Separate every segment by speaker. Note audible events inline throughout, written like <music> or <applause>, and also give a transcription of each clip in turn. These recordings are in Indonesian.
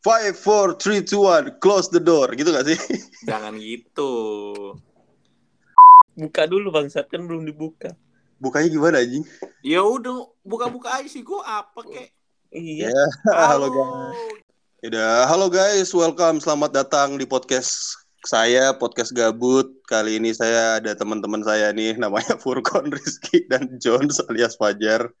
Speaker 1: Five, four, three, two, one, close the door, gitu gak sih? <laughs>
Speaker 2: Jangan gitu.
Speaker 3: Buka dulu bangsat kan belum dibuka.
Speaker 1: Bukanya gimana anjing?
Speaker 2: Ya udah buka-buka aja sih gua apa kek.
Speaker 3: Iya.
Speaker 1: Ya, <laughs> halo guys. Yaudah, halo guys, welcome, selamat datang di podcast saya, podcast gabut. Kali ini saya ada teman-teman saya nih, namanya <laughs> Furkon, Rizky, dan Jones alias Fajar.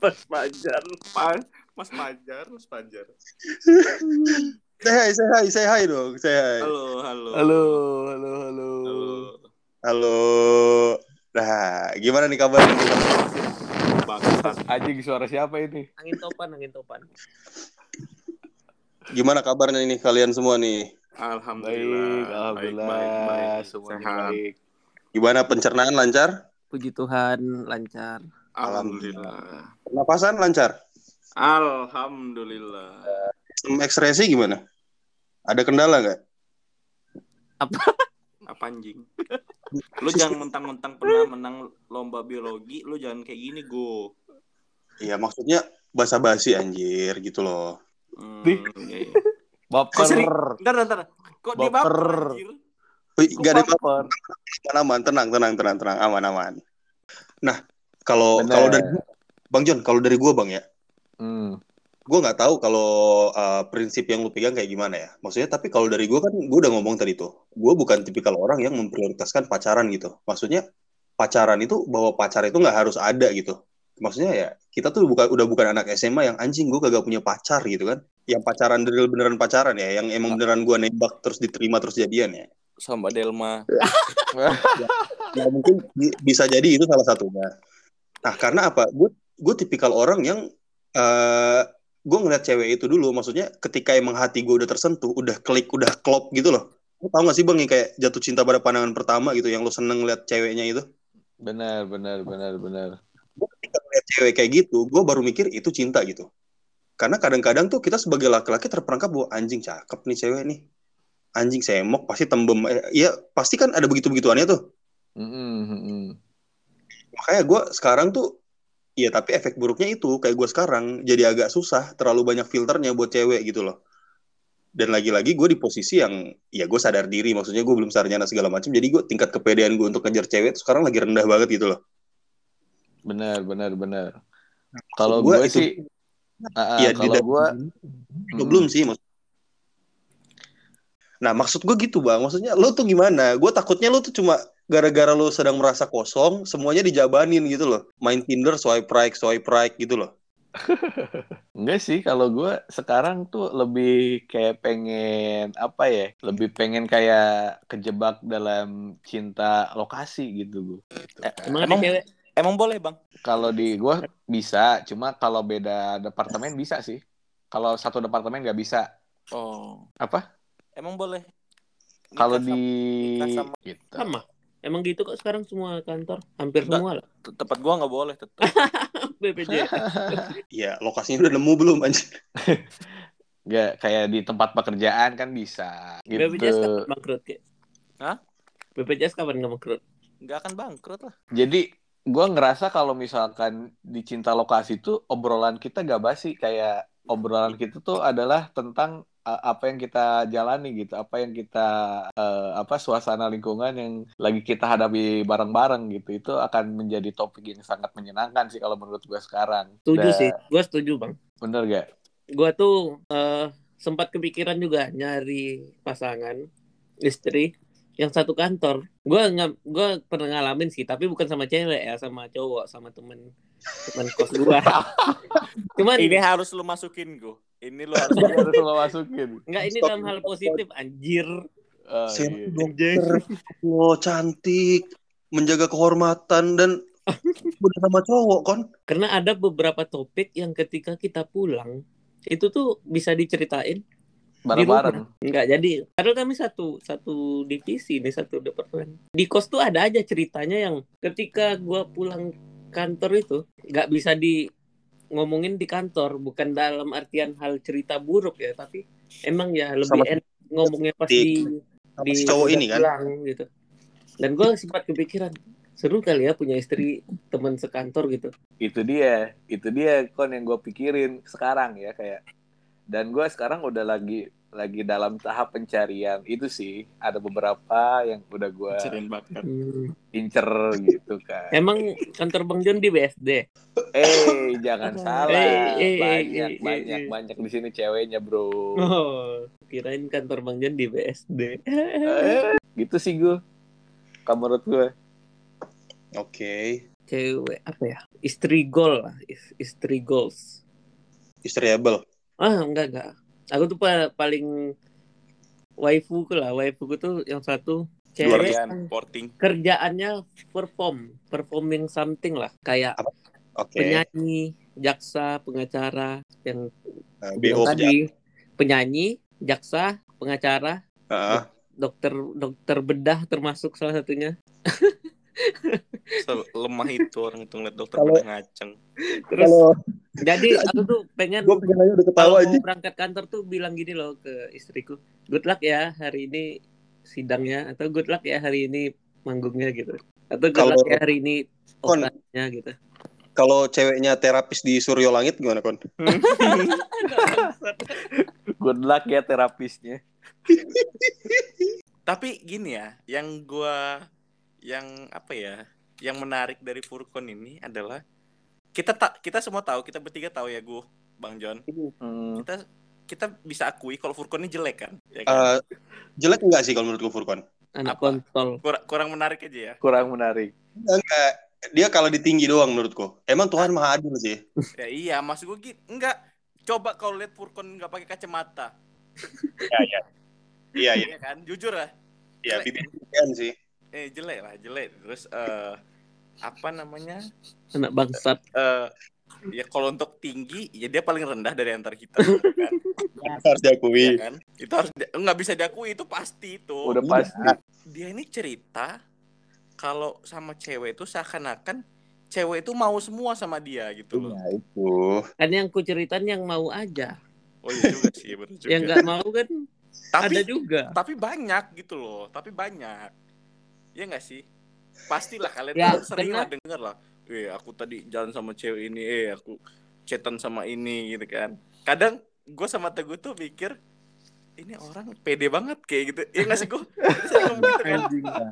Speaker 3: Pas Fajar.
Speaker 2: Mas, Mas Pajar, Mas Pajar.
Speaker 1: Say hi, say hi, say hi dong, say hi.
Speaker 2: Halo, halo.
Speaker 3: Halo, halo, halo.
Speaker 2: Halo.
Speaker 1: Halo. Nah, gimana nih kabarnya?
Speaker 2: Bangsat.
Speaker 4: Anjing suara siapa ini?
Speaker 3: Angin topan, angin topan.
Speaker 1: Gimana kabarnya ini kalian semua nih?
Speaker 2: Alhamdulillah.
Speaker 4: Baik, alhamdulillah.
Speaker 2: Baik, baik, baik.
Speaker 4: Semuanya
Speaker 2: Sehat.
Speaker 4: baik.
Speaker 1: Gimana pencernaan lancar?
Speaker 3: Puji Tuhan, lancar.
Speaker 2: Alhamdulillah.
Speaker 1: Pernapasan lancar?
Speaker 2: Alhamdulillah.
Speaker 1: Sistem ekspresi gimana? Ada kendala nggak?
Speaker 2: Apa anjing? <laughs> Lu jangan mentang-mentang pernah menang lomba biologi, lu jangan kayak gini, Go.
Speaker 1: Iya, maksudnya basa-basi anjir gitu loh.
Speaker 2: Hmm, iya, iya.
Speaker 4: Baper.
Speaker 2: Ntar, ntar, ntar. Kok dia
Speaker 4: Baper.
Speaker 2: baper, anjir?
Speaker 1: Wih, nggak ada
Speaker 4: baper?
Speaker 1: aman, aman, tenang, tenang, tenang, tenang, aman, aman. Nah, kalau kalau dari Bang John, kalau dari gua Bang ya,
Speaker 4: Hmm.
Speaker 1: gua nggak tahu kalau uh, prinsip yang lu pegang kayak gimana ya. Maksudnya, tapi kalau dari gua kan, gua udah ngomong tadi tuh, gua bukan tipikal orang yang memprioritaskan pacaran gitu. Maksudnya, pacaran itu bahwa pacar itu nggak harus ada gitu. Maksudnya ya, kita tuh bukan udah bukan anak SMA yang anjing gua kagak punya pacar gitu kan. Yang pacaran beneran beneran pacaran ya, yang emang beneran gua nembak terus diterima terus jadian ya.
Speaker 2: Sama Delma. <laughs>
Speaker 1: Ya mungkin bi- bisa jadi itu salah satunya. Nah karena apa? Gue gue tipikal orang yang eh gue ngeliat cewek itu dulu. Maksudnya ketika emang hati gue udah tersentuh, udah klik, udah klop gitu loh. Lo tau gak sih bang yang kayak jatuh cinta pada pandangan pertama gitu, yang lo seneng ngeliat ceweknya itu?
Speaker 4: Benar, benar, benar, benar.
Speaker 1: Gue ketika ngeliat cewek kayak gitu, gue baru mikir itu cinta gitu. Karena kadang-kadang tuh kita sebagai laki-laki terperangkap bahwa anjing cakep nih cewek nih. Anjing semok pasti tembem. Eh, Iya pasti kan ada begitu-begituannya tuh.
Speaker 4: Mm-mm, mm-mm.
Speaker 1: Makanya gue sekarang tuh Iya tapi efek buruknya itu kayak gue sekarang jadi agak susah terlalu banyak filternya buat cewek gitu loh. Dan lagi-lagi gue di posisi yang ya gue sadar diri maksudnya gue belum sadar nyana segala macam jadi gue tingkat kepedean gue untuk ngejar cewek tuh sekarang lagi rendah banget gitu loh.
Speaker 4: Benar, benar, benar. Kalau gue
Speaker 1: itu-
Speaker 4: sih,
Speaker 1: Iya, di
Speaker 4: kalau gue,
Speaker 1: Lo belum sih maksud nah maksud gue gitu bang. Maksudnya lo tuh gimana? Gue takutnya lo tuh cuma gara-gara lo sedang merasa kosong semuanya dijabanin gitu loh main Tinder swipe right swipe right gitu loh <laughs>
Speaker 4: Enggak sih, kalau gue sekarang tuh lebih kayak pengen apa ya? Lebih pengen kayak kejebak dalam cinta lokasi gitu gue.
Speaker 2: Eh,
Speaker 3: Emang,
Speaker 2: emang,
Speaker 3: cewek?
Speaker 2: emang boleh, Bang?
Speaker 4: Kalau di gue bisa, cuma kalau beda departemen bisa sih. Kalau satu departemen nggak bisa.
Speaker 2: Oh.
Speaker 4: Apa?
Speaker 2: Emang boleh.
Speaker 4: Kalau di
Speaker 2: sama-
Speaker 4: gitu.
Speaker 3: Sama. Emang gitu kok sekarang semua kantor, hampir
Speaker 2: Enggak.
Speaker 3: semua lah.
Speaker 2: te- tempat gua nggak boleh tetap.
Speaker 3: BPJS.
Speaker 1: ya lokasinya udah nemu belum anjir <laughs>
Speaker 4: Nggak kayak di tempat pekerjaan kan bisa. Gitu.
Speaker 3: BPJS kapan bangkrut ya?
Speaker 2: Hah?
Speaker 3: BPJS kapan nggak bangkrut?
Speaker 2: Nggak akan bangkrut lah.
Speaker 4: Jadi gue ngerasa kalau misalkan di cinta lokasi tuh obrolan kita gak basi kayak obrolan kita tuh adalah tentang apa yang kita jalani gitu, apa yang kita uh, apa suasana lingkungan yang lagi kita hadapi bareng-bareng gitu. Itu akan menjadi topik yang sangat menyenangkan sih kalau menurut gue sekarang.
Speaker 3: Setuju
Speaker 4: Dan-
Speaker 3: sih, gue setuju bang.
Speaker 4: Bener gak?
Speaker 3: Gue tuh eh, sempat kepikiran juga nyari pasangan istri yang satu kantor. Gue nggak, gue pernah ngalamin sih, tapi bukan sama cewek ya, sama cowok, sama temen temen kos gue. <laughs> Cuman
Speaker 2: Ini harus lu masukin gua. Ini lu harus
Speaker 4: lo masukin.
Speaker 3: nggak ini
Speaker 1: Stop.
Speaker 3: dalam hal positif, anjir.
Speaker 4: Oh,
Speaker 1: Siapa
Speaker 4: iya.
Speaker 1: dokter lo cantik menjaga kehormatan dan udah sama cowok kan
Speaker 3: Karena ada beberapa topik yang ketika kita pulang itu tuh bisa diceritain
Speaker 4: Bareng-bareng.
Speaker 3: Enggak jadi padahal kami satu satu divisi nih satu departemen di kos tuh ada aja ceritanya yang ketika gua pulang kantor itu nggak bisa di ngomongin di kantor bukan dalam artian hal cerita buruk ya tapi emang ya lebih
Speaker 1: Sama-
Speaker 3: enak ngomongnya pas
Speaker 1: di-
Speaker 3: di
Speaker 1: si cowok ini kan?
Speaker 3: pulang, gitu. Dan gue sempat kepikiran seru kali ya punya istri teman sekantor gitu.
Speaker 4: Itu dia itu dia kon yang gue pikirin sekarang ya kayak dan gue sekarang udah lagi lagi dalam tahap pencarian. Itu sih ada beberapa yang udah gue
Speaker 2: Cariin bakat.
Speaker 3: Hmm.
Speaker 4: incer gitu kan
Speaker 3: emang kantor bang John di BSD
Speaker 4: eh jangan salah.
Speaker 3: Eh, eh, eh,
Speaker 4: banyak
Speaker 3: eh,
Speaker 4: banyak
Speaker 3: eh.
Speaker 4: banyak di sini ceweknya bro.
Speaker 3: Oh kirain kantor bang John di BSD
Speaker 4: Eh, gitu sih gue kamu menurut gue
Speaker 1: Oke.
Speaker 3: cewek apa ya? Istri gol lah is- istri goals.
Speaker 1: Istriable.
Speaker 3: ah enggak enggak aku tuh pa- paling waifu ku lah. Waifu ku tuh yang satu cewek. Yang
Speaker 2: porting.
Speaker 3: kerjaannya perform. Performing something lah. Kayak
Speaker 1: Oke.
Speaker 3: penyanyi jaksa pengacara yang
Speaker 1: BO
Speaker 3: tadi. Penyanyi jaksa pengacara
Speaker 1: Heeh.
Speaker 3: dokter dokter bedah termasuk salah satunya <laughs>
Speaker 2: Lemah itu orang itu ngeliat dokter
Speaker 1: Kalau-
Speaker 2: pada ngaceng.
Speaker 3: terus
Speaker 1: Kalau
Speaker 3: jadi aku tuh pengen
Speaker 1: gue pengen aja udah ketawa
Speaker 3: kalau
Speaker 1: aja.
Speaker 3: berangkat kantor tuh bilang gini loh ke istriku good luck ya hari ini sidangnya atau good luck ya hari ini manggungnya gitu atau good
Speaker 1: Kalau-
Speaker 3: luck ya hari ini
Speaker 1: Kon.
Speaker 3: operasinya gitu
Speaker 1: Kalau ceweknya terapis di Suryo Langit gimana kon? <laughs>
Speaker 4: good luck ya terapisnya
Speaker 2: Tapi gini ya, yang gua yang apa ya, yang menarik dari Furkon ini adalah kita tak kita semua tahu, kita bertiga tahu ya gue, Bang John.
Speaker 4: Hmm,
Speaker 2: Kita kita bisa akui kalau Furkon ini jelek kan? Ya kan?
Speaker 1: Eh, jelek enggak sih kalau menurut gue Furkon?
Speaker 3: anak
Speaker 2: Apa?
Speaker 3: kontol
Speaker 2: kurang, kurang menarik aja ya.
Speaker 4: kurang menarik
Speaker 1: Enggak. Dia kalau ditinggi doang menurutku. Emang Tuhan maha adil sih. <laughs>
Speaker 2: Ya iya, maksud gue gitu. Enggak. Coba kalau lihat Furkon nggak pakai kacamata, <laughs>
Speaker 1: Iya, iya. Iya, iya.
Speaker 2: ya kan? Jujur lah.
Speaker 1: Iya,
Speaker 2: Jelek.
Speaker 1: bibir sih.
Speaker 2: Eh jelek lah, jelek. Terus eh apa namanya?
Speaker 3: anak bangsat
Speaker 2: Eh ya kalau untuk tinggi ya dia paling rendah dari antara kita kan? <laughs>
Speaker 1: Harus diakui.
Speaker 2: Ya kan? Itu harus di- nggak bisa diakui itu pasti itu.
Speaker 4: udah pasti
Speaker 2: Dia ini cerita kalau sama cewek itu seakan-akan cewek itu mau semua sama dia gitu loh.
Speaker 1: Iya, itu.
Speaker 3: kan yang ku ceritain yang mau aja
Speaker 2: Oh iya juga sih, benar <laughs> juga.
Speaker 3: yang nggak mau kan
Speaker 2: tapi
Speaker 3: ada juga
Speaker 2: tapi banyak gitu loh, tapi banyak. Ya nggak sih? Pastilah kalian
Speaker 3: Ya,
Speaker 2: sering lah denger lah. Eh aku tadi jalan sama cewek ini, eh aku chatan sama ini gitu kan. Kadang gue sama Teguh tuh mikir ini orang pede banget kayak gitu. Ya nggak sih gue? Kita sering ngomong gitu kan.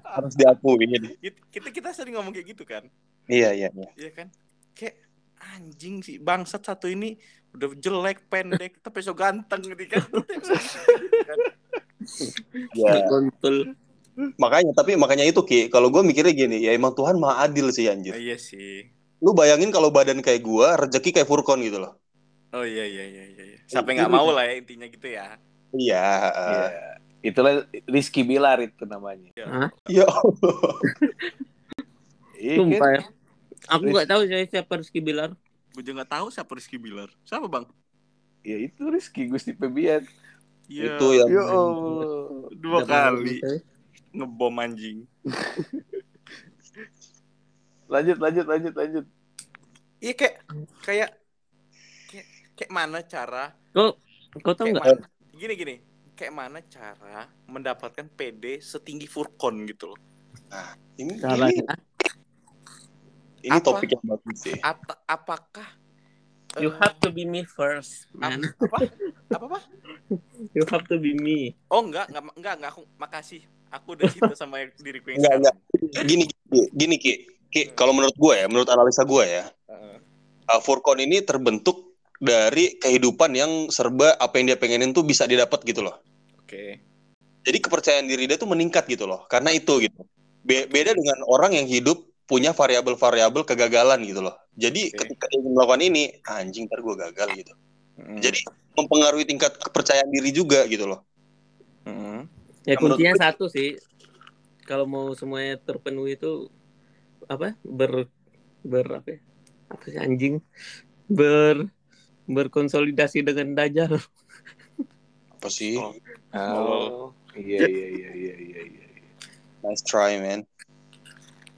Speaker 1: Harus diakui.
Speaker 2: Kita- Kita kita sering ngomong kayak gitu kan.
Speaker 1: Iya, iya, iya.
Speaker 2: Iya kan? Kayak anjing sih bangsat satu ini udah jelek pendek tapi so ganteng gitu kan. Kan? <laughs>
Speaker 1: Ya. Makanya, tapi makanya itu Ki, kalau gue mikirnya gini, ya emang Tuhan maha adil sih anjir.
Speaker 2: iya sih.
Speaker 1: Lu bayangin kalau badan kayak gua, rezeki kayak Furkon gitu loh.
Speaker 2: Oh iya iya iya iya. iya. Siapa yang nggak mau lah ya intinya gitu ya.
Speaker 1: Iya.
Speaker 4: Iya. itulah Rizky Bilar itu namanya
Speaker 1: Ya Allah. <laughs>
Speaker 4: Iya kan?
Speaker 3: sumpah ya aku nggak tahu saya siapa Rizky Bilar
Speaker 2: Gue juga nggak tahu siapa Rizky Bilar. Siapa bang?
Speaker 4: ya itu Rizky Gusti Febian
Speaker 2: Iya.
Speaker 1: Itu yang
Speaker 4: ya Allah
Speaker 2: dua
Speaker 3: tahu
Speaker 2: kali. Ngebom anjing. <laughs>
Speaker 4: lanjut lanjut lanjut lanjut
Speaker 2: Iya kayak kayak kayak kayak mana cara
Speaker 3: kau kau tahu
Speaker 2: kayak
Speaker 3: nggak
Speaker 2: gini gini kayak mana cara mendapatkan PD setinggi Furkon gitu loh.
Speaker 1: ini, ini,
Speaker 3: caranya
Speaker 1: ini
Speaker 2: Apa?
Speaker 1: topik yang bagus sih.
Speaker 2: Ata- apakah
Speaker 3: you have to be me first man
Speaker 2: apa apa apa?
Speaker 3: you have to be me
Speaker 2: Oh enggak enggak enggak enggak aku makasih. Aku udah cinta sama diriku yang
Speaker 1: Enggak, enggak. Gini, gini, gini Ki. Ki, kalau menurut gue ya, menurut analisa gue ya,
Speaker 2: Heeh.
Speaker 1: uh, Furkon ini terbentuk dari kehidupan yang serba apa yang dia pengenin tuh bisa didapat gitu loh.
Speaker 2: Oke.
Speaker 1: Jadi kepercayaan diri dia tuh meningkat gitu loh. Karena itu gitu. Be- beda dengan orang yang hidup punya variabel-variabel kegagalan gitu loh. Jadi
Speaker 2: Oke.
Speaker 1: ketika dia melakukan ini, anjing ntar gue gagal gitu.
Speaker 2: Mm.
Speaker 1: Jadi mempengaruhi tingkat kepercayaan diri juga gitu loh.
Speaker 2: Mm.
Speaker 3: ya
Speaker 1: Nah, menurut
Speaker 3: kuncinya
Speaker 1: gue-
Speaker 3: satu sih kalau mau semuanya terpenuhi itu apa ber ber apa ya? apa sih anjing ber berkonsolidasi dengan dajjal
Speaker 1: Apa sih?
Speaker 2: Oh.
Speaker 4: oh iya iya iya iya iya iya
Speaker 1: Nice try, man.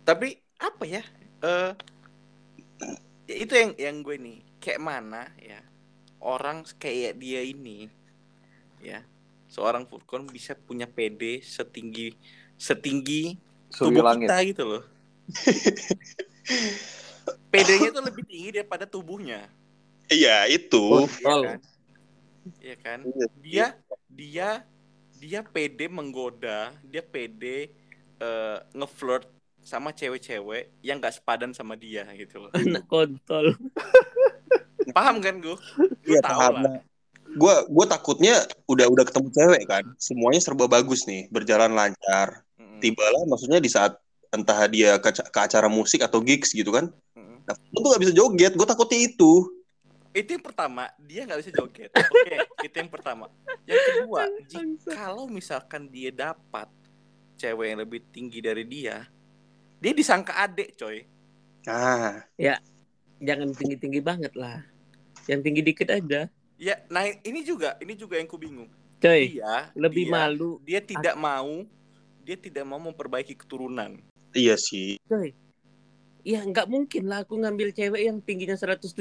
Speaker 2: Tapi apa ya? Eh ya itu yang yang gue nih kayak mana ya orang kayak dia ini ya seorang Furkon bisa punya PD setinggi setinggi
Speaker 4: Suryo
Speaker 2: tubuh
Speaker 4: Langit
Speaker 2: kita gitu loh <laughs> PD-nya tuh lebih tinggi daripada tubuhnya.
Speaker 1: Iya itu.
Speaker 3: Oh,
Speaker 2: Iya kan? Iya kan?
Speaker 1: Iya.
Speaker 2: Dia dia dia PD menggoda, dia PD eh, ngeflirt sama cewek-cewek yang gak sepadan sama dia gitu loh.
Speaker 3: Anak kontol. <laughs>
Speaker 2: Paham kan gue? Lu
Speaker 1: Iya,
Speaker 2: tahu
Speaker 1: paham.
Speaker 2: lah.
Speaker 1: Gue gue takutnya udah udah ketemu cewek kan, semuanya serba bagus nih, berjalan lancar.
Speaker 2: Mm-mm.
Speaker 1: Tibalah maksudnya di saat entah dia ke, ke acara musik atau gigs gitu kan,
Speaker 2: Mm-mm.
Speaker 1: nah, tuh gak bisa joget. Gue takutnya itu.
Speaker 2: Itu yang pertama, dia nggak bisa joget. Oke, <laughs> itu yang pertama. Yang kedua, jika kalau misalkan dia dapat cewek yang lebih tinggi dari dia, dia disangka adek, coy.
Speaker 1: Ah,
Speaker 3: Jangan tinggi-tinggi banget lah. Yang tinggi dikit aja.
Speaker 2: Ya, nah ini juga, ini juga yang ku bingung.
Speaker 3: Coy,
Speaker 2: Dia
Speaker 3: lebih
Speaker 2: dia,
Speaker 3: malu.
Speaker 2: Dia tidak mau, dia tidak mau memperbaiki keturunan.
Speaker 1: iya sih.
Speaker 3: Coy. Ya nggak mungkin lah aku ngambil cewek yang tingginya 170.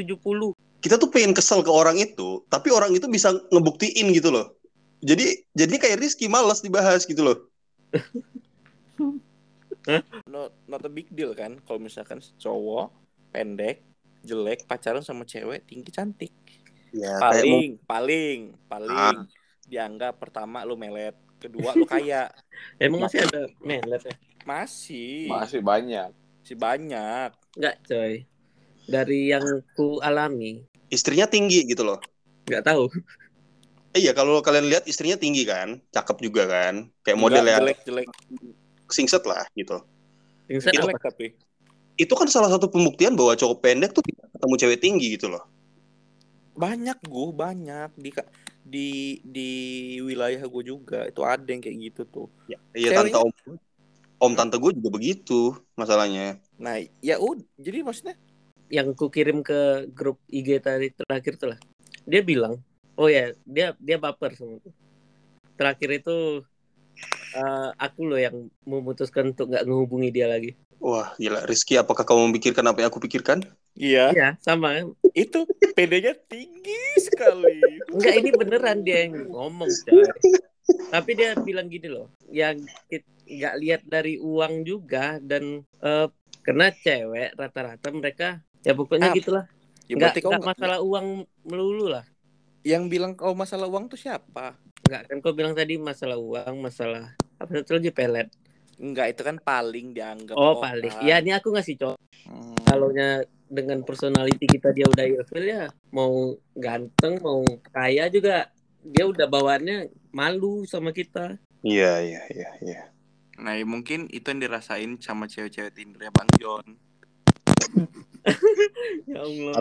Speaker 1: Kita tuh pengen kesel ke orang itu, tapi orang itu bisa ngebuktiin gitu loh. Jadi jadi kayak Rizky males dibahas gitu loh. <laughs>
Speaker 2: Not, not a big deal kan, kalau misalkan cowok pendek, jelek, pacaran sama cewek tinggi cantik.
Speaker 1: Ya,
Speaker 2: Paling, paling, paling
Speaker 1: Ah.
Speaker 2: dianggap pertama lu melet, kedua lu kaya. <laughs>
Speaker 3: Emang masih ada melet ya?
Speaker 2: Masih,
Speaker 4: Masih banyak.
Speaker 2: masih banyak.
Speaker 3: Nggak coy. Dari yang ku alami.
Speaker 1: istrinya tinggi gitu loh.
Speaker 3: Nggak tahu.
Speaker 1: Eh, iya, kalau kalian lihat istrinya tinggi kan, cakep juga kan, kayak model yang
Speaker 2: jelek, jelek,
Speaker 1: singset lah gitu.
Speaker 3: Yang saya
Speaker 2: jelek
Speaker 3: apa?
Speaker 2: tapi.
Speaker 1: Itu kan salah satu pembuktian bahwa cowok pendek tuh tidak ketemu cewek tinggi gitu loh.
Speaker 2: Banyak gue, banyak di di di wilayah gue juga itu ada yang kayak gitu tuh.
Speaker 1: Iya,
Speaker 2: Ceweknya-
Speaker 1: tante om, om tante gue juga begitu masalahnya.
Speaker 2: Nah, ya udah, jadi maksudnya
Speaker 3: yang ku kirim ke grup IG tadi terakhir tuh lah. Dia bilang, oh ya, dia dia baper sama. Terakhir itu eh, aku loh yang memutuskan untuk nggak menghubungi dia lagi.
Speaker 1: Wah, gila. Rizky, apakah kamu memikirkan apa yang aku pikirkan?
Speaker 2: iya,
Speaker 3: Iya, sama.
Speaker 2: itu PD-nya tinggi sekali.
Speaker 3: Enggak, ini beneran dia yang ngomong, coy. Tapi dia bilang gini loh, yang nggak lihat dari uang juga dan eh, karena cewek rata-rata mereka ya pokoknya
Speaker 2: Ah,
Speaker 3: gitulah.
Speaker 2: Ya
Speaker 3: nggak nggak- masalah uang melulu lah.
Speaker 2: yang bilang kau masalah uang tuh siapa?
Speaker 3: Enggak, kan kau bilang tadi masalah uang, masalah apa satu lagi pelet.
Speaker 2: Enggak, itu kan paling dianggap
Speaker 3: Oh,
Speaker 2: orang.
Speaker 3: paling. Ya, ini aku ngasih contoh.
Speaker 2: Hmm.
Speaker 3: Kalau dengan personality kita dia udah ilfil ya, mau ganteng, mau kaya juga dia udah bawaannya malu sama kita.
Speaker 1: Iya, iya, iya, iya.
Speaker 2: Nah, ya mungkin itu yang dirasain sama cewek-cewek Tinder Bang John. <laughs>
Speaker 3: Ya Allah.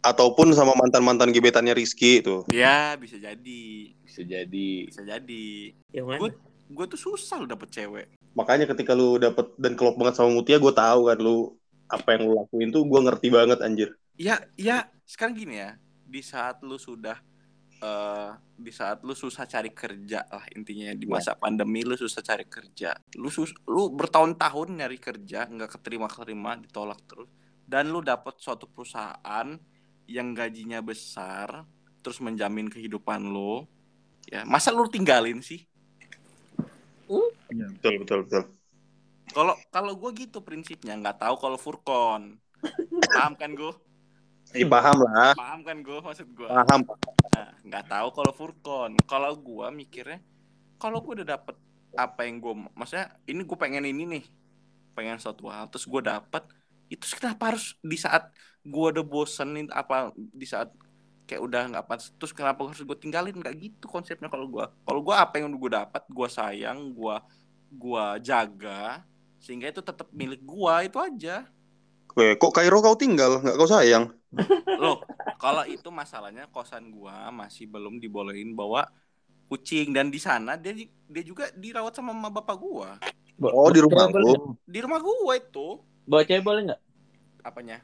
Speaker 1: Ataupun sama mantan-mantan gebetannya Rizky itu.
Speaker 2: Ya, bisa jadi.
Speaker 4: Bisa jadi.
Speaker 2: Bisa jadi.
Speaker 3: Yang mana?
Speaker 2: Gue gue tuh susah lo dapet cewek.
Speaker 1: Makanya ketika lu dapet dan kelop banget sama Mutia, gue tahu kan lu apa yang lu lakuin tuh gue ngerti banget anjir.
Speaker 2: Ya, ya, sekarang gini ya. Di saat lu sudah eh di saat lu susah cari kerja lah intinya di masa pandemi lu susah cari kerja lu sus lu bertahun-tahun nyari kerja nggak keterima keterima ditolak terus dan lu dapat suatu perusahaan yang gajinya besar terus menjamin kehidupan lu ya masa lu tinggalin sih
Speaker 1: Betul, betul, betul.
Speaker 2: kalau kalau gue gitu prinsipnya nggak tahu kalau Furkon paham kan gue
Speaker 1: Iya, paham lah.
Speaker 2: paham kan gue maksud gue
Speaker 1: Paham.
Speaker 2: Nah, nggak tahu kalau Furkon. Kalau gua mikirnya, kalau gua udah dapet apa yang gua, maksudnya ini gue pengen ini nih, pengen suatu hal, terus gua dapet, itu kenapa harus di saat gua udah bosenin apa di saat kayak udah nggak pas, terus kenapa harus gue tinggalin? Nggak gitu konsepnya kalau gua. Kalau gua apa yang udah gua dapet, gua sayang, gua gua jaga, sehingga itu tetap milik gua itu aja.
Speaker 1: Weh, kok Kairo kau tinggal? Nggak kau sayang?
Speaker 2: Loh, kalau itu masalahnya kosan gua masih belum dibolehin bawa kucing dan di sana dia dia juga dirawat sama mama bapak gua.
Speaker 1: Oh, di rumah lu.
Speaker 3: nggak?
Speaker 2: Di rumah gua itu
Speaker 3: Bawa cewek boleh nggak?
Speaker 2: apanya?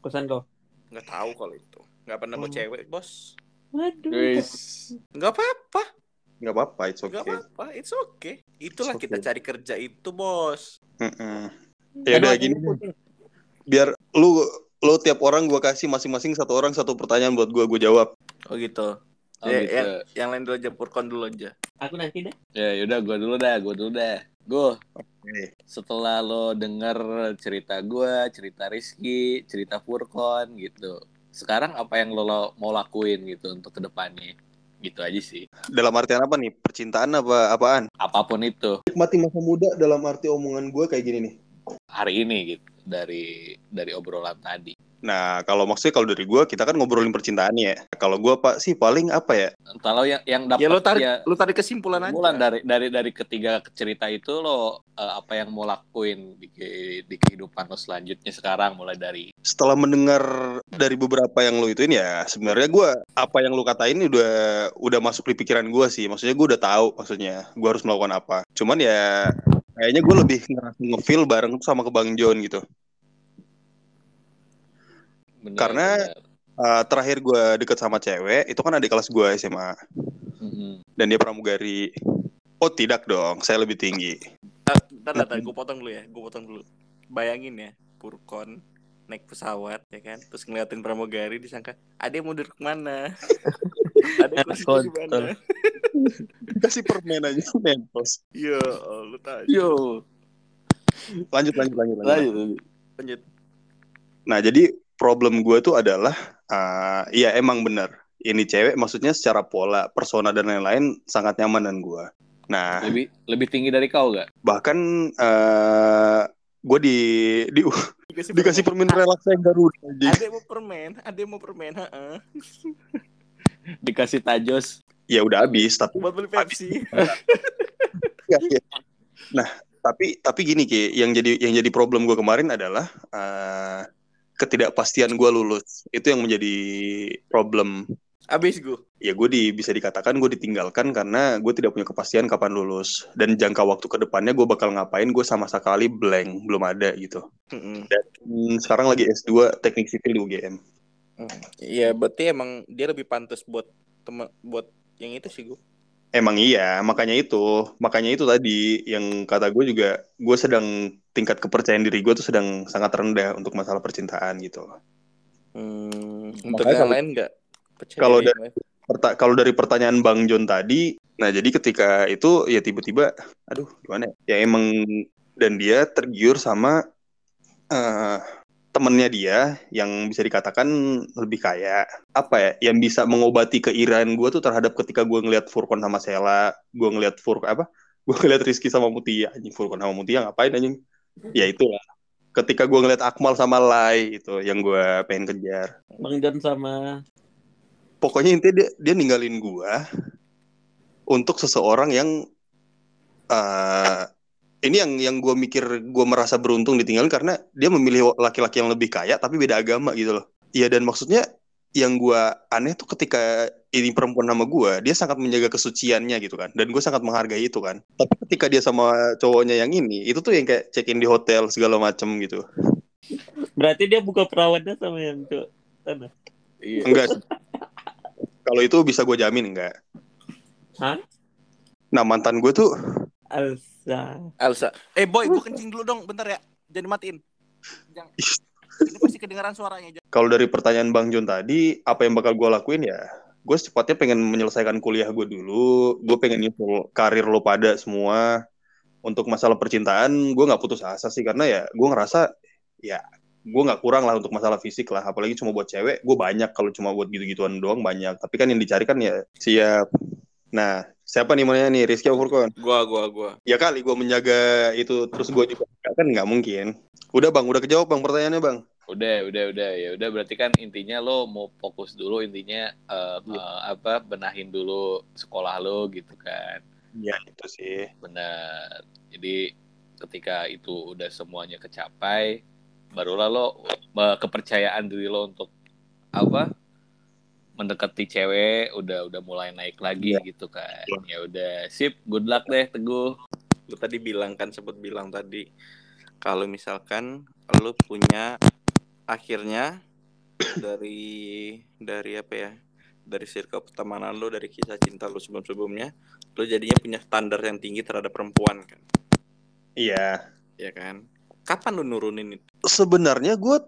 Speaker 3: Kosan kau?
Speaker 2: Nggak tahu kalau itu. Nggak pernah bawa
Speaker 3: Oh.
Speaker 2: cewek, Bos.
Speaker 3: Waduh.
Speaker 4: Guys.
Speaker 2: Nggak apa-apa,
Speaker 1: Nggak apa-apa, it's
Speaker 2: nggak
Speaker 1: okay.
Speaker 2: apa-apa. It's okay. Itulah
Speaker 1: It's
Speaker 2: kita cari kerja itu, Bos.
Speaker 1: Ya udah gini, biar lu lu tiap orang gua kasih masing-masing satu orang satu pertanyaan buat gua, gua jawab.
Speaker 2: Oh gitu.
Speaker 4: Oh,
Speaker 2: Ya,
Speaker 4: gitu.
Speaker 2: yang, yang lain dulu aja, Purkon dulu aja.
Speaker 3: Aku nanti deh.
Speaker 4: Ya yaudah gue dulu dah, gue dulu dah. Gue setelah lo denger cerita gue, cerita Rizky, cerita Furkon gitu. Sekarang apa yang lo, lo mau lakuin gitu untuk ke depannya? Gitu aja sih.
Speaker 1: Dalam artian apa nih? Percintaan apa apaan?
Speaker 4: Apa pun itu
Speaker 1: Nikmati masa muda dalam arti omongan gue kayak gini nih.
Speaker 4: hari ini gitu dari dari obrolan tadi.
Speaker 1: Nah, kalau maksudnya kalau dari gue, kita kan ngobrolin percintaan ya. Kalau gue pak sih paling apa ya?
Speaker 4: Kalau yang yang dapat
Speaker 2: Ya lo tarik
Speaker 4: ya,
Speaker 2: lo tarik kesimpulan aja.
Speaker 4: Kesimpulan dari dari dari ketiga cerita itu lo eh, apa yang mau lakuin di, di kehidupan lo selanjutnya sekarang mulai dari
Speaker 1: Setelah mendengar dari beberapa yang lo ituin ya, sebenarnya gue apa yang lo katain udah udah masuk di pikiran gue sih. Maksudnya gue udah tahu maksudnya gue harus melakukan apa. Cuman ya kayaknya gue lebih ngefeel bareng tuh sama ke Bang John gitu.
Speaker 4: benar,
Speaker 1: Karena-
Speaker 4: benar.
Speaker 1: Uh, terakhir gue deket sama cewek, itu kan adik kelas gue SMA.
Speaker 4: Mhm.
Speaker 1: Dan dia pramugari. Oh tidak dong, saya lebih tinggi.
Speaker 2: Ntar, ntar, gue potong dulu ya, gue potong dulu. Bayangin ya, Purkon naik pesawat ya kan, terus ngeliatin pramugari disangka, ada yang mau duduk mana? ada kursinya di mana?
Speaker 1: Kasih permen aja, mentos.
Speaker 2: Yo, lu.
Speaker 4: Yo,
Speaker 1: Lanjut, lanjut, lanjut. lanjut.
Speaker 4: lanjut.
Speaker 2: Lanjut.
Speaker 1: Nah, jadi problem gue tuh adalah, uh, iya emang bener. Ini cewek maksudnya secara pola, persona dan lain-lain sangat nyaman dengan gue. Nah,
Speaker 4: Lebih lebih tinggi dari kau gak?
Speaker 1: bahkan uh, gue di, di
Speaker 2: Dikasih,
Speaker 1: dikasih permen relax yang Garuda. anjing.
Speaker 2: Ada mau permen, ada mau permen, heeh.
Speaker 4: Dikasih tajos.
Speaker 1: Ya udah habis, tapi
Speaker 2: Buat beli Pepsi. <laughs>
Speaker 1: Nah, tapi tapi gini Ki, yang jadi yang jadi problem gue kemarin adalah uh, ketidakpastian gue lulus. Itu yang menjadi problem.
Speaker 2: Abis gue.
Speaker 1: Ya gue di, bisa dikatakan gue ditinggalkan karena gue tidak punya kepastian kapan lulus dan jangka waktu ke depannya gue bakal ngapain gue sama sekali blank belum ada gitu.
Speaker 2: Mm-mm.
Speaker 1: Hmm, sekarang lagi S2 Teknik Sipil di UGM.
Speaker 2: Iya, berarti emang dia lebih pantas buat temen buat yang itu sih gue.
Speaker 1: Emang iya, makanya itu, makanya itu tadi yang kata gue juga gue sedang tingkat kepercayaan diri gue tuh sedang sangat rendah untuk masalah percintaan gitu.
Speaker 2: Hmm, untuk
Speaker 1: Makanya
Speaker 2: yang lain enggak?
Speaker 1: kalau dari- Perta- kalau dari pertanyaan Bang John tadi, nah jadi ketika itu ya tiba-tiba, aduh gimana ya? Ya emang dan dia tergiur sama eh temennya dia yang bisa dikatakan lebih kaya. Apa ya? Yang bisa mengobati keiraan gue tuh terhadap ketika gue ngeliat Furkon sama Sela, gue ngeliat Fur apa? <laughs> Gue ngeliat Rizky sama Mutia, anjing Furkon sama Mutia ngapain anjing? Ya itulah. Ketika gue ngeliat Akmal sama Lai itu yang gue pengen kejar
Speaker 3: Bang John sama
Speaker 1: pokoknya intinya dia dia ninggalin gua untuk seseorang yang eh ini yang yang gua mikir gua merasa beruntung ditinggalin karena dia memilih laki-laki yang lebih kaya tapi beda agama gitu loh. Iya dan maksudnya yang gua aneh tuh ketika ini perempuan sama gua, dia sangat menjaga kesuciannya gitu kan. Dan gue sangat menghargai itu kan. Tapi ketika dia sama cowoknya yang ini, itu tuh yang kayak check in di hotel segala macem gitu.
Speaker 3: berarti dia buka perawannya sama yang tuh sana.
Speaker 4: Iya.
Speaker 1: Enggak. Kalau itu bisa gue jamin enggak.
Speaker 3: Hah?
Speaker 1: Nah mantan gue tuh
Speaker 3: Alsa.
Speaker 2: Elsa. Eh boy, gue kencing dulu dong, bentar ya. Jangan matiin. Jangan. Ini pasti kedengaran suaranya.
Speaker 1: Kalau dari pertanyaan Bang John tadi, apa yang bakal gue lakuin ya? Gue secepatnya pengen menyelesaikan kuliah gue dulu. Gue pengen nyusul karir lo pada semua. Untuk masalah percintaan, gue nggak putus asa sih karena ya gue ngerasa ya gue nggak kurang lah untuk masalah fisik lah. Apalagi cuma buat cewek, gue banyak kalau cuma buat gitu-gituan doang banyak. Tapi kan yang dicari kan ya siap. Nah, siapa nih mana nih Rizky Furkon?
Speaker 2: Gua, gua, gua.
Speaker 1: Ya kali gue menjaga itu terus gue juga kan nggak mungkin. Udah bang, udah kejawab bang pertanyaannya bang.
Speaker 4: Udah, udah, udah. Ya udah berarti kan intinya lo mau fokus dulu intinya eh, eh, apa benahin dulu sekolah lo gitu kan.
Speaker 1: Ya itu sih.
Speaker 4: Benar. Jadi ketika itu udah semuanya kecapai, barulah lo kepercayaan diri lo untuk apa? Mendekati cewek udah udah mulai naik lagi gitu kan. Ya udah, sip, good luck deh Teguh.
Speaker 2: Lu tadi bilang kan sempat bilang tadi kalau misalkan lu punya akhirnya dari dari apa ya? Dari circle pertemanan lu, dari kisah cinta lu sebelum-sebelumnya, lu jadinya punya standar yang tinggi terhadap perempuan kan.
Speaker 1: Iya.
Speaker 2: Ya kan? Kapan lu nurunin itu?
Speaker 1: Sebenarnya gue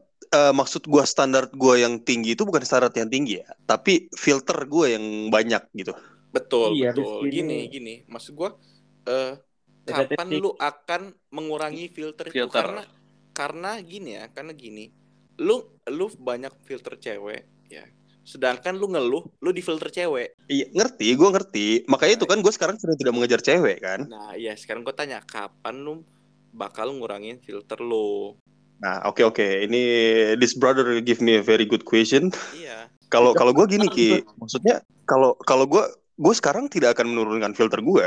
Speaker 1: maksud gue standar gue yang tinggi itu bukan standar yang tinggi ya, tapi filter gue yang banyak gitu.
Speaker 2: Betul,
Speaker 3: Iya,
Speaker 2: betul. Gini,
Speaker 3: ini-
Speaker 2: gini. Maksud gua eh
Speaker 3: Beta
Speaker 2: kapan lu akan mengurangi filter, itu
Speaker 4: Filter.
Speaker 2: karena karena gini ya karena gini lu lu banyak filter cewek ya sedangkan lu ngeluh lu di filter cewek
Speaker 1: Iya, ngerti, gue ngerti. Makanya itu kan gue sekarang sedang tidak mengejar cewek kan.
Speaker 2: nah ya sekarang gue tanya kapan lu bakal ngurangin filter lu
Speaker 1: Nah, oke oke. Ini this brother give me a very good question.
Speaker 2: iya <laughs>
Speaker 1: Kalau kalau gue gini ki, maksudnya kalau kalau gue gue sekarang tidak akan menurunkan filter gue.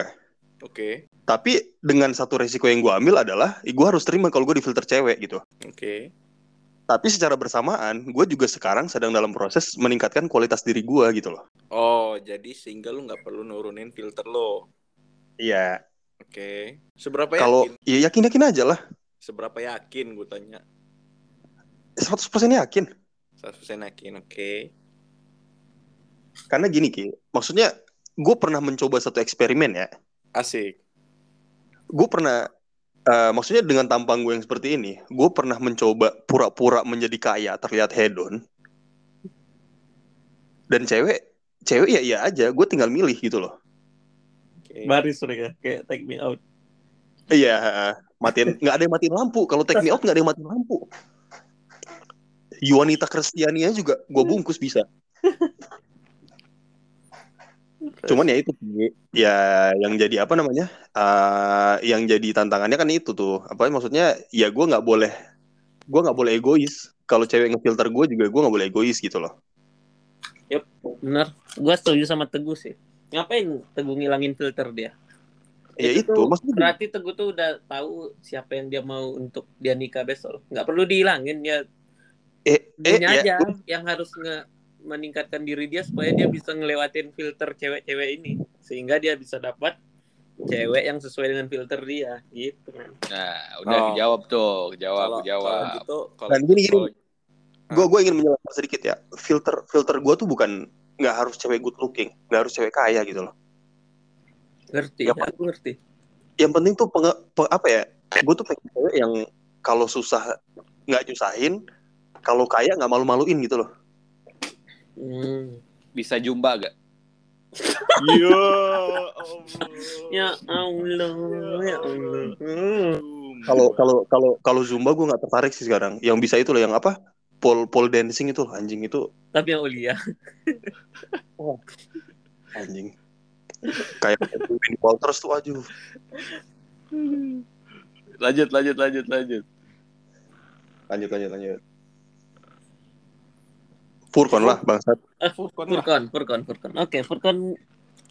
Speaker 2: oke
Speaker 1: Tapi dengan satu resiko yang gue ambil adalah, gue harus terima kalau gue di filter cewek gitu.
Speaker 2: oke
Speaker 1: Tapi secara bersamaan, gue juga sekarang sedang dalam proses meningkatkan kualitas diri gue gitu loh.
Speaker 2: oh jadi sehingga lu nggak perlu nurunin filter lo
Speaker 1: Iya.
Speaker 2: Oke. Seberapa
Speaker 1: Kalau
Speaker 2: yakin
Speaker 1: ya yakin yakin aja lah.
Speaker 2: seberapa yakin gue tanya?
Speaker 1: 100% yakin.
Speaker 2: 100% yakin oke.
Speaker 1: Karena gini ki, maksudnya gue pernah mencoba satu eksperimen ya.
Speaker 2: asik.
Speaker 1: Gue pernah eh, maksudnya dengan tampang gue yang seperti ini gue pernah mencoba pura-pura menjadi kaya terlihat hedon. Dan cewek cewek ya iya aja. Gue tinggal milih gitu loh
Speaker 3: Baris mereka kayak take me out.
Speaker 1: iya matiin nggak ada yang matiin lampu. Kalau take me out nggak ada yang matiin lampu. Yuanita Kristiania juga gue bungkus bisa. Cuman ya itu ya yang jadi apa namanya? Eh yang jadi tantangannya kan itu tuh. Apa maksudnya ya gue nggak boleh gue nggak boleh egois. Kalau cewek ngefilter gue juga gue nggak boleh egois gitu loh.
Speaker 3: Bener. Gua setuju sama Teguh sih. Ngapain Teguh ngilangin filter dia?
Speaker 1: ya itu,
Speaker 3: tuh
Speaker 1: maksudnya
Speaker 3: berarti Teguh tuh udah tahu siapa yang dia mau untuk dia nikah besok. Nggak perlu dihilangin ya.
Speaker 1: eh, eh ya,
Speaker 3: aja yang harus nge meningkatkan diri dia supaya dia bisa ngelewatin filter cewek-cewek ini sehingga dia bisa dapat cewek yang sesuai dengan filter dia gitu.
Speaker 4: Nah, udah
Speaker 2: Oh.
Speaker 4: dijawab tuh, jawab,
Speaker 2: kalau
Speaker 4: jawab.
Speaker 2: kalau gitu kalau
Speaker 1: Dan gini, gini. gue gue ingin menjelaskan sedikit ya filter filter gue tuh bukan nggak harus cewek good looking nggak harus cewek kaya gitu loh
Speaker 3: Ngerti,
Speaker 1: Ya,
Speaker 3: aku ngerti.
Speaker 1: yang penting tuh penge, pe- apa ya gue tuh pengen cewek yang kalau susah nggak nyusahin kalau kaya nggak malu-maluin gitu loh
Speaker 3: Hmm.
Speaker 4: Bisa jumba gak? <laughs>
Speaker 2: Ya Allah.
Speaker 3: Ya Allah, ya Allah.
Speaker 1: Kalau kalau kalau kalau zumba gue nggak tertarik sih sekarang yang bisa itu loh yang apa pole pole dancing itu loh anjing itu
Speaker 3: Tapi yang Ulia. <laughs>
Speaker 1: anjing kayak Winnie Walters tuh aja
Speaker 4: Lanjut, lanjut, lanjut, lanjut.
Speaker 1: lanjut lanjut lanjut Furkon lah bangsat
Speaker 3: Ah,
Speaker 2: Furkon lah.
Speaker 3: Furkon, Furkon, Furkon. Oke, Furkon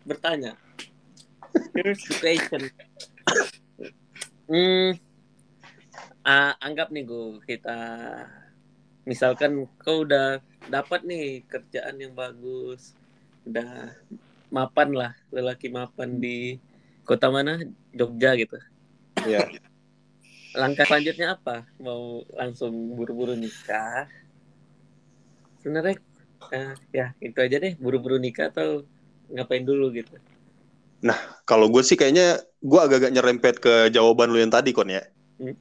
Speaker 3: bertanya. Here's the question. Hmm, ah, anggap nih gue kita misalkan kau udah dapat nih kerjaan yang bagus, udah mapan lah, lelaki mapan di kota mana? Jogja gitu.
Speaker 1: ya
Speaker 3: Langkah selanjutnya apa? Mau langsung buru-buru nikah? Sebenarnya eh, ya itu aja deh, buru-buru nikah atau ngapain dulu gitu.
Speaker 1: kalau gue sih kayaknya gue agak-agak nyerempet ke jawaban lu yang tadi kon ya
Speaker 3: Hmm.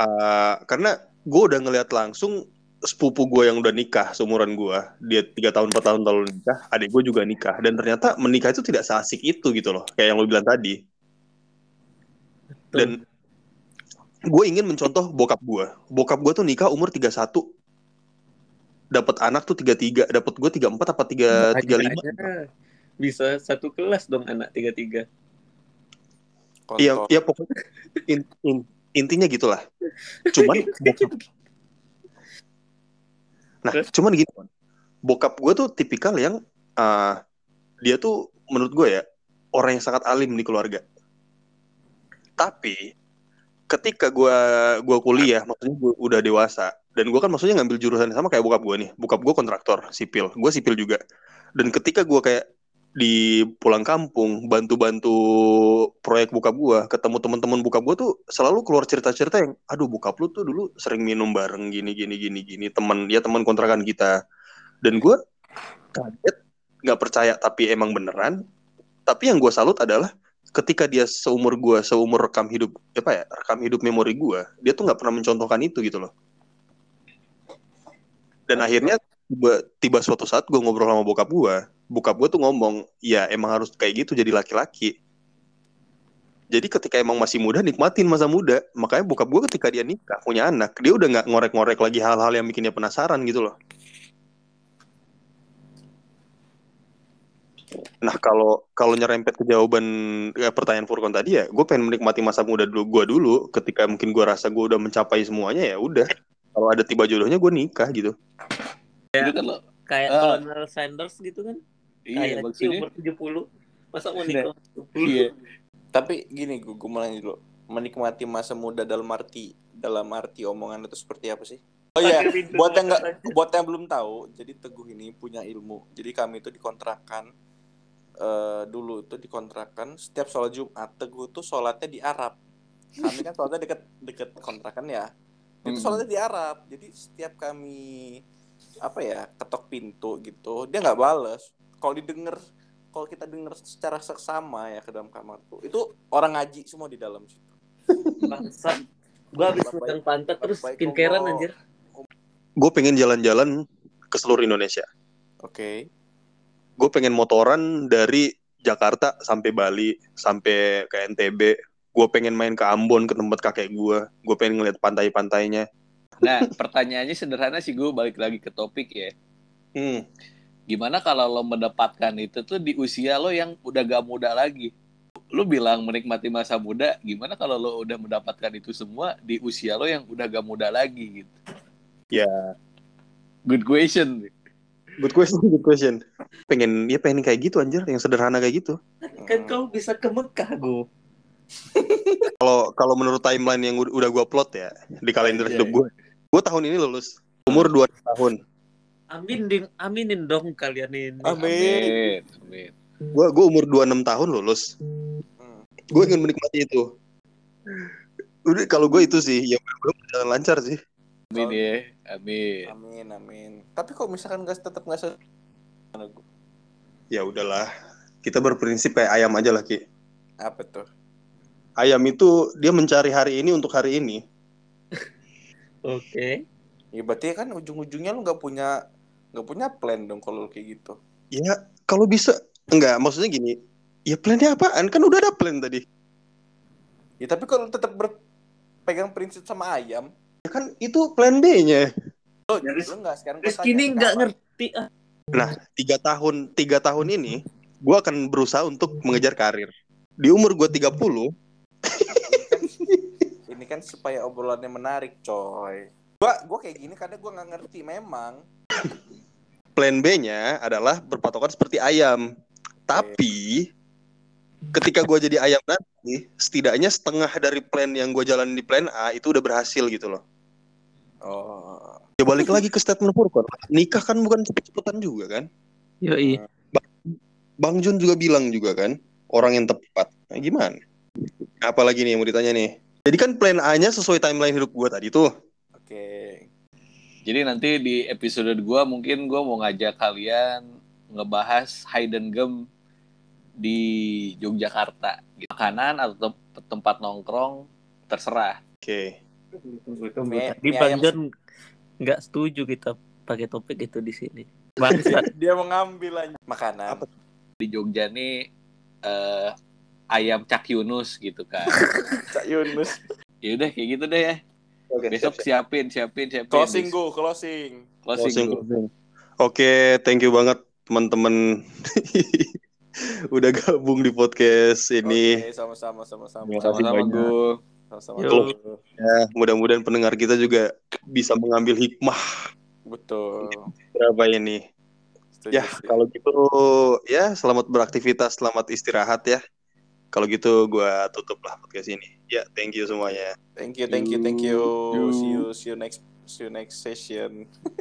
Speaker 1: Ah, karena gue udah ngeliat langsung sepupu gue yang udah nikah seumuran gue dia tiga tahun empat tahun lalu nikah adik gue juga nikah. Dan ternyata menikah itu tidak seasik itu gitu loh kayak yang lo bilang tadi. Dan gue ingin mencontoh bokap gue bokap gue tuh nikah umur 31 dapat anak tuh 33 dapat gue 34 apa 3 35
Speaker 3: Aja bisa satu kelas dong anak tiga tiga.
Speaker 1: Iya,
Speaker 2: Kontol.
Speaker 1: iya pokoknya in- in- intinya gitulah. <laughs> Cuman bokap, nah
Speaker 3: Terus?
Speaker 1: cuman gini, bokap gue tuh tipikal yang ah, dia tuh menurut gue ya orang yang sangat alim di keluarga. Tapi ketika gue gua kuliah, maksudnya gue udah dewasa dan gue kan maksudnya ngambil jurusan yang sama kayak bokap gue nih. Bokap gue kontraktor sipil, gue sipil juga. Dan ketika gue kayak di pulang kampung bantu-bantu proyek bokap gua ketemu teman-teman bokap gua tuh selalu keluar cerita-cerita yang aduh bokap lu tuh dulu sering minum bareng gini gini gini gini teman ya teman kontrakan kita. Dan gua kaget nggak percaya tapi emang beneran. Tapi yang gua salut adalah ketika dia seumur gua seumur rekam hidup apa ya rekam hidup memori gua dia tuh nggak pernah mencontohkan itu gitu loh. Dan akhirnya tiba, tiba suatu saat gue ngobrol sama bokap gue bokap gue tuh ngomong ya emang harus kayak gitu jadi laki-laki Jadi ketika emang masih muda nikmatin masa muda. Makanya bokap gue ketika dia nikah punya anak, dia udah nggak ngorek-ngorek lagi hal-hal yang bikin dia penasaran gitu loh. Nah kalau kalau nyerempet ke jawaban ya, pertanyaan Furkon tadi ya, gue pengen menikmati masa muda dulu gue dulu. Ketika mungkin gue rasa gue udah mencapai semuanya ya udah. Kalau ada tiba jodohnya gue nikah gitu.
Speaker 4: Itu kan lo.
Speaker 3: Kayak
Speaker 4: Ah.
Speaker 3: Colonel Sanders gitu kan.
Speaker 4: Iya,
Speaker 3: Kayak
Speaker 4: maksudnya.
Speaker 3: umur 70. Masa mau
Speaker 4: Iya.
Speaker 3: nikah?
Speaker 4: Iya.
Speaker 2: Tapi gini gue gue mau nanya dulu. Menikmati masa muda dalam arti dalam arti omongan itu seperti apa sih? Oh iya, buat yang nggak buat yang belum tahu, jadi Teguh ini punya ilmu. Jadi kami itu dikontrakan eh dulu itu dikontrakan setiap sholat Jumat Teguh tuh sholatnya di Arab. Kami kan sholatnya deket deket kontrakan ya. Itu
Speaker 4: Hmm.
Speaker 2: sholatnya di Arab. Jadi setiap kami apa ya ketok pintu gitu, dia nggak bales. Kalau didengar, kalau kita dengar secara seksama ya ke dalam kamar tuh, itu orang ngaji semua di dalam situ.
Speaker 3: Bangsat. Gua habis megang pantat terus skincarean anjir.
Speaker 1: Gue pengen jalan-jalan ke seluruh Indonesia.
Speaker 2: Oke.
Speaker 1: Gue pengen motoran dari Jakarta sampai Bali, sampai ke NTB. Gue pengen main ke Ambon ke tempat kakek gue. Gue pengen ngeliat pantai-pantainya.
Speaker 4: Nah, pertanyaannya sederhana sih gue balik lagi ke topik ya.
Speaker 1: Hmm.
Speaker 4: Gimana kalau lo mendapatkan itu tuh di usia lo yang udah gak muda lagi? Lo bilang menikmati masa muda, gimana kalau lo udah mendapatkan itu semua di usia lo yang udah gak muda lagi gitu?
Speaker 1: Ya.
Speaker 4: Good question.
Speaker 1: Good question, good question. Pengen, ya pengen kayak gitu anjir, yang sederhana kayak gitu.
Speaker 3: Kan kau bisa ke Mekah, Go. <laughs>
Speaker 1: Kalau kalau menurut timeline yang udah, gue plot ya di kalender
Speaker 4: Iya,
Speaker 1: hidup
Speaker 4: iya.
Speaker 1: gue, gue tahun ini lulus umur 2 tahun.
Speaker 3: Amin ding, aminin dong kalian ini.
Speaker 2: Amin.
Speaker 4: Amin. Amin.
Speaker 1: Gue gue umur 26 tahun lulus.
Speaker 2: Hmm.
Speaker 1: Gue ingin menikmati itu. Udah kalau gue itu sih yang belum jalan lancar sih.
Speaker 4: Amin ya. Amin.
Speaker 2: Amin, amin. Tapi kalau misalkan gas tetap nggak se
Speaker 1: Ya udahlah. Kita berprinsip kayak ayam aja lah Ki.
Speaker 2: apa tuh?
Speaker 1: Ayam itu dia mencari hari ini untuk hari ini. <laughs>
Speaker 3: Oke.
Speaker 2: Ya berarti kan ujung-ujungnya lu nggak punya nggak punya plan dong kalau kayak gitu.
Speaker 1: Ya kalau bisa enggak maksudnya gini. Ya plannya apaan? Kan udah ada plan tadi.
Speaker 2: Ya tapi kalau tetap berpegang prinsip sama ayam,
Speaker 1: Ya kan itu plan B-nya.
Speaker 2: lu,
Speaker 3: Jadi,
Speaker 2: lu nggak sekarang gua
Speaker 3: Rizky
Speaker 2: tanya,
Speaker 3: ini nggak ngerti ah.
Speaker 1: Nah, tiga tahun tiga tahun ini gue akan berusaha untuk mengejar karir. Di umur gue 30,
Speaker 2: Ini kan, ini kan supaya obrolannya menarik, coy. Gua gua kayak gini kadang gua nggak ngerti memang.
Speaker 1: Plan B-nya adalah berpatokan seperti ayam. Tapi ketika gue jadi ayam nanti, setidaknya setengah dari plan yang gue jalanin di plan A itu udah berhasil gitu loh.
Speaker 2: Oh.
Speaker 1: Ya balik lagi ke statement Furkon. Nikah kan bukan cepet-cepetan juga kan?
Speaker 3: Yoi.
Speaker 1: Bang Jun juga bilang juga kan, orang yang tepat. Nah, gimana? Apalagi nih yang mau ditanya nih. Jadi kan plan A-nya sesuai timeline hidup gue tadi tuh.
Speaker 2: Oke.
Speaker 4: Jadi nanti di episode gua mungkin gua mau ngajak kalian ngebahas hidden gem di Yogyakarta. Gitu. Makanan atau tem- tempat nongkrong terserah.
Speaker 1: Oke.
Speaker 2: Ayam-
Speaker 3: John nggak setuju kita pakai topik itu di sini. Bangsat. <laughs> <laughs>
Speaker 2: Dia mengambil aja makanan.
Speaker 1: Apa?
Speaker 4: Di Jogja nih eh, ayam Cak Yunus gitu kan. <laughs>
Speaker 2: Cak Yunus.
Speaker 4: ya udah kayak gitu deh ya.
Speaker 1: Oke.
Speaker 4: Besok
Speaker 1: siap, siap.
Speaker 4: siapin, siapin, siapin.
Speaker 2: Closing go, closing.
Speaker 4: Closing,
Speaker 1: Closing,
Speaker 4: go.
Speaker 1: closing. Oke, thank you banget teman-teman <laughs> udah gabung di podcast ini.
Speaker 2: Oke, sama-sama sama-sama.
Speaker 4: Sama-sama gue.
Speaker 2: Sama-sama. Go.
Speaker 1: Ya, mudah-mudahan pendengar kita juga bisa mengambil hikmah
Speaker 2: Betul.
Speaker 1: berapa ini.
Speaker 2: Setuju
Speaker 1: Ya,
Speaker 2: sih.
Speaker 1: kalau gitu ya selamat beraktivitas, selamat istirahat ya. Kalau gitu gua tutup lah podcast ini. Ya, thank you semuanya.
Speaker 2: Thank you, thank you, thank you.
Speaker 4: Yo.
Speaker 2: See you, see you next, see you next session. <laughs>